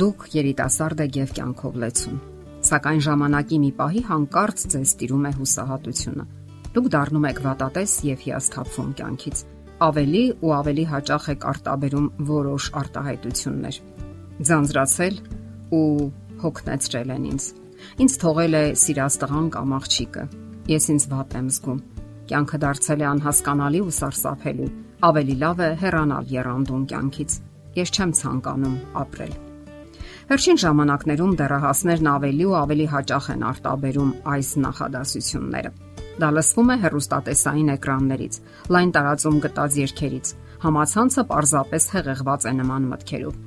Դուք երիտասարդ եք եւ կյանքով լեցուն։ Սակայն ժամանակի մի պահի հանկարծ ձեզ տիրում է հուսահատությունը։ Դուք դառնում եք վատատես եւ հիասթափվում կյանքից։ Ավելի ու ավելի հաճախ եք արտաբերում որոշ արտահայտություններ։ Ձանձրացել ու հոգնեցրել են ինձ։ Ինձ թողել է սիրած տղան կամ աղջիկը։ Ես ինձ վատ եմ զգում։ Կյանքը դարձել է անհասկանալի ու սարսափելի։ Ավելի լավ է հեռանալ երանդուն կյանքից։ Ես չեմ ցանկանում ապրել։ Վերջին ժամանակներում դեռահասներն ավելի ու ավելի հաճախ են արտաբերում այս նախադասությունները։ Դա լսվում է հեռուստատեսային էկրաններից, լայն տարածում գտած երկերից։ Համացանցը պարզապես հեղեղված է նման մտքերով։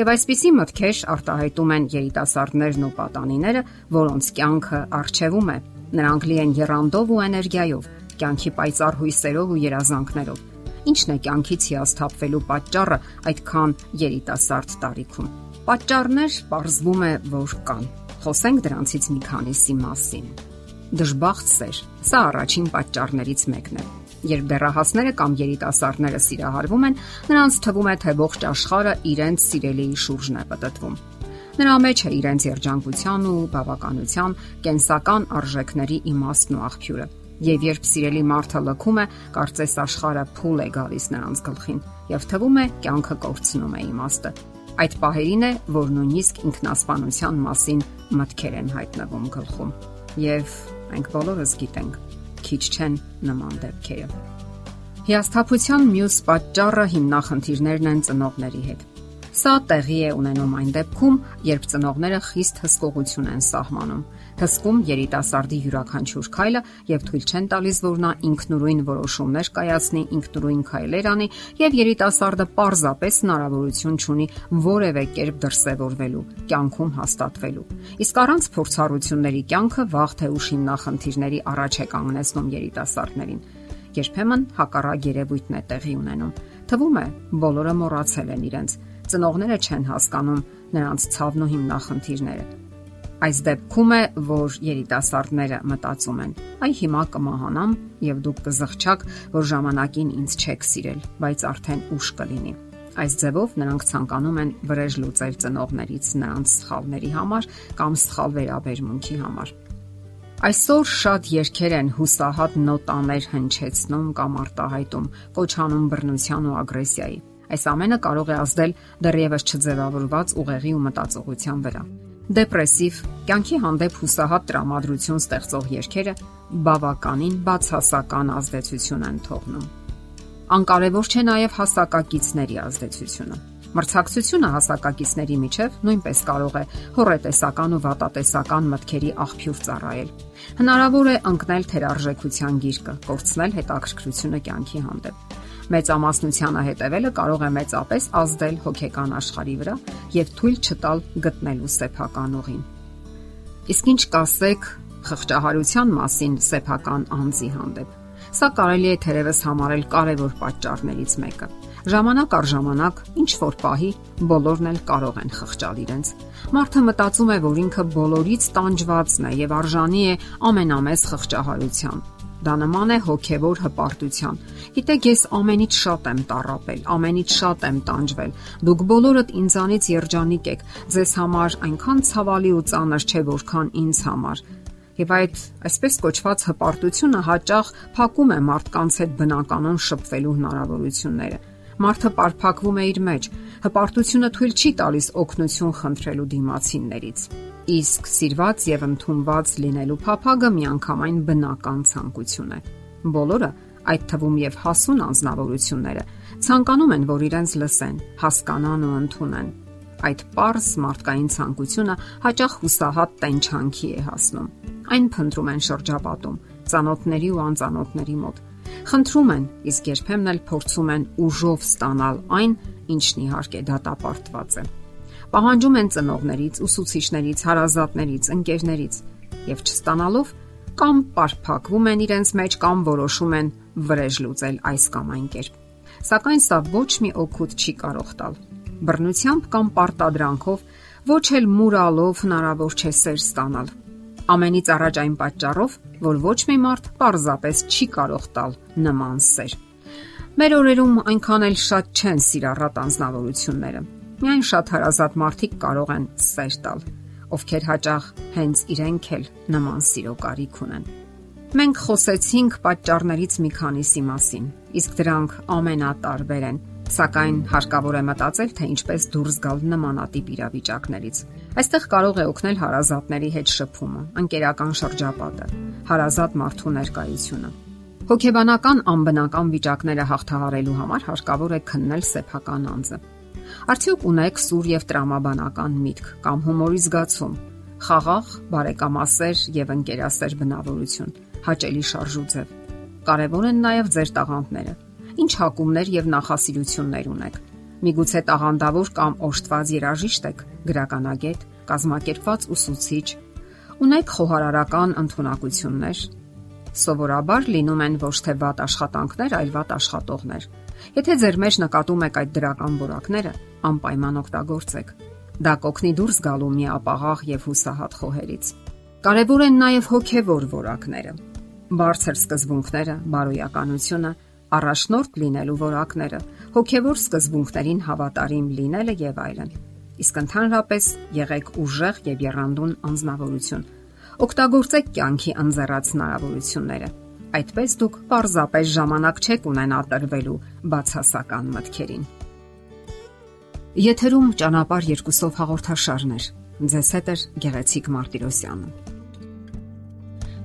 Եվ այսպիսի մտքեր արտահայտում են երիտասարդներն ու պատանիները, որոնց կյանքը արჩევում է։ Նրանք լի են երանդով ու էներգիայով, կյանքի պայծառ հույսերով ու երազանքներով Ինչն է կյանքից հիասթափվելու պատճառը այդքան երիտասարդ տարիքում։ Պատճառներ ողրզվում է, որ կան։ Խոսենք դրանցից մի քանիսի մասին։ Դժբախտ սեր։ Սա առաջին պատճառներից մեկն է։ Երբ դեռահասները կամ երիտասարդները սիրահարվում են, նրանց թվում է, թե ողջ աշխարհը իրենց սիրելիի շուրջն է պատտվում։ Նրա մեջ է իրենց երջանկության ու բավականության կենսական արժեքների իմաստն ու աղբյուրը։ Եվ երբ սիրելի մարդը լքում է, կարծես աշխարհը փուլ է գալիս նրանց գլխին, եւ թվում է կյանքը կորցնում է իմաստը։ Այդ պահերին է, որ նույնիսկ ինքնասպանության մասին մտքեր են հայտնվում գլխում։ Եվ մենք բոլորս գիտենք, քիչ չեն նման դեպքերը։ Հիասթափության մյուս պատճառը հիմնախնդիրներն են ծնողների հետ։ Սա տեղի է ունենում այն դեպքում, երբ ծնողները խիստ հսկողություն են սահմանում, հսկում երիտասարդի յուրաքանչյուր քայլը եւ թույլ չեն տալիս, որ նա ինքնուրույն որոշումներ կայացնի, ինքնուրույն քայլեր անի եւ երիտասարդը պարզապես հնարավորություն ունի որևէ կերպ դրսևորվելու, կյանքում հաստատվելու։ Իսկ առանց փորձառությունների կյանքը վաղ թե ուշ հիմնախնդիրների առաջ է կանգնեցնում երիտասարդներին երբեմն հակառակ երևույթն է տեղի ունենում։ Թվում է, բոլորը մոռացել են իրենց ծնողները չեն հասկանում նրանց ցավն ու հիմնախնդիրները։ Այս դեպքում է, որ երիտասարդները մտածում են. «Այ հիմա կմահանամ եւ դուք կզղճաք, որ ժամանակին ինձ չեք սիրել, բայց արդեն ուշ կլինի»։ Այս ձևով նրանք ցանկանում են վրեժ լուծել ծնողներից նրանց սխալների համար կամ սխալ վերաբերմունքի համար։ Այսօր շատ երկեր են հուսահատ նոտաներ հնչեցնում կամ արտահայտում, կոչանում բռնության ու ագրեսիայի։ Այս ամենը կարող է ազդել դեռևս չձևավորված ուղեղի ու մտածողության վրա։ Դեպրեսիվ, կյանքի հանդեպ հուսահատ տրամադրություն ստեղծող երկերը բավականին բացասական ազդեցություն են թողնում։ Անկարևոր չէ նաև հասակակիցների ազդեցությունը։ Մրցակցությունը հասակակիցների միջև նույնպես կարող է հորետեսական ու վատատեսական մտքերի աղբյուր ծառայել։ Հնարավոր է ընկնել թերարժեքության գիրկը, կորցնել հետաքրքրությունը կյանքի հանդեպ մեծամասնությանը հետևելը կարող է մեծապես ազդել հոգեկան աշխարհի վրա եւ թույլ չտալ գտնելու սեփական ուղին։ Իսկ ինչ կասեք խղճահարության մասին սեփական անձի հանդեպ։ Սա կարելի է թերևս համարել կարևոր պատճառներից մեկը։ Ժամանակ առ ժամանակ ինչ որ պահի բոլորն էլ կարող են խղճալ իրենց։ Մարդը մտածում է, որ ինքը բոլորից տանջվածն է եւ արժանի է ամենամեծ խղճահարության Դա նման է հոգևոր հպարտության։ Գիտեք, ես ամենից շատ եմ տարապել, ամենից շատ եմ տանջվել։ Դուք բոլորդ ինձանից երջանիկ եք։ Ձեզ համար այնքան ցավալի ու ծանր չէ, որքան ինձ համար։ Եվ այդ այսպես կոչված հպարտությունը հաճախ փակում է մարդկանց հետ բնականon շփվելու հնարավորությունները։ Մարդը պարփակվում է իր մեջ։ Հպարտությունը թույլ չի տալիս օգնություն խնդրելու դիմացիններից իսկ սիրված եւ ընդունված լինելու փափագը միանգամայն բնական ցանկություն է։ Բոլորը, այդ թվում եւ հասուն անznավորությունները, ցանկանում են, որ իրենց լսեն, հասկանան ու ընդունեն։ Այդ པարս մարդկային ցանկությունը հաճախ հուսահատ տենչանքի է հասնում։ Այն փնտրում են շրջապատում, ծանոթների ու անծանոթների մոտ։ Խնդրում են, իսկ երբեմն էլ փորձում են ուժով ստանալ այն, ինչն իհարկե դատապարտված է պահանջում են ծնողներից, ուսուցիչներից, հարազատներից, ընկերներից եւ չստանալով կամ պարփակվում են իրենց մեջ կամ որոշում են վրեժ լուծել այս կամ այն կերպ։ Սակայն սա ոչ մի օգուտ չի կարող տալ։ Բռնությամբ կամ պարտադրանքով ոչ էլ մուրալով հնարավոր չէ սեր ստանալ։ Ամենից առաջ այն պատճառով, որ ոչ մի մարդ պարզապես չի կարող տալ նման սեր։ Մեր օրերում այնքան էլ շատ չեն սիրառատ անznավորությունները Միայն շատ հարազատ մարդիկ կարող են սեր տալ, ովքեր հաճախ հենց իրենք էլ նման սիրո կարիք ունեն։ Մենք խոսեցինք պատճառներից մի քանիսի մասին, իսկ դրանք ամենատարբեր են, սակայն հարկավոր է մտածել, թե ինչպես դուրս գալ նմանատիպ իրավիճակներից։ Այստեղ կարող է օգնել հարազատների հետ շփումը, ընկերական շրջապատը, հարազատ մարդու ներկայությունը։ Հոգեբանական անբնական վիճակները հաղթահարելու համար հարկավոր է քննել սեփական անձը։ Արդյոք ունեք սուր եւ տրամաբանական միտք կամ հումորի զգացում, խաղաղ, բարեկամասեր եւ ընկերասեր բնավորություն, հաճելի շարժուձև։ Կարևոր են նաեւ ձեր տաղանդները։ Ինչ հակումներ եւ նախասիրություններ ունեք։ Միգուցե տաղանդավոր կամ օժտված երաժիշտ եք, գրականագետ, կազմակերպված ուսուցիչ, ունեք խոհարարական ընտունակություններ, սովորաբար լինում են ոչ թե վատ աշխատանքներ, այլ վատ աշխատողներ։ Եթե ձեր մեջ նկատում եք այդ դրական որակները, անպայման օգտագործեք։ Դա կօգնի դուրս գալու մի ապաղաղ եւ հուսահատ խոհերից։ Կարևոր են նաեւ հոգեվոր որակները։ Բարձր սկզբունքները, բարոյականությունը, առաջնորդ լինելու որակները, հոգեվոր սկզբունքներին հավատարիմ լինելը եւ այլն։ Իսկ ընդհանրապես եղեք ուժեղ եւ երանդուն անznավորություն Օգտագործեք կյանքի անձեռած հնարավորությունները։ Այդպես դուք պարզապես ժամանակ չեք ունենա տրվելու բացասական մտքերին։ Եթերում ճանապար երկուսով հաղորդաշարներ։ Ձեզ հետ է Գեղեցիկ Մարտիրոսյանը։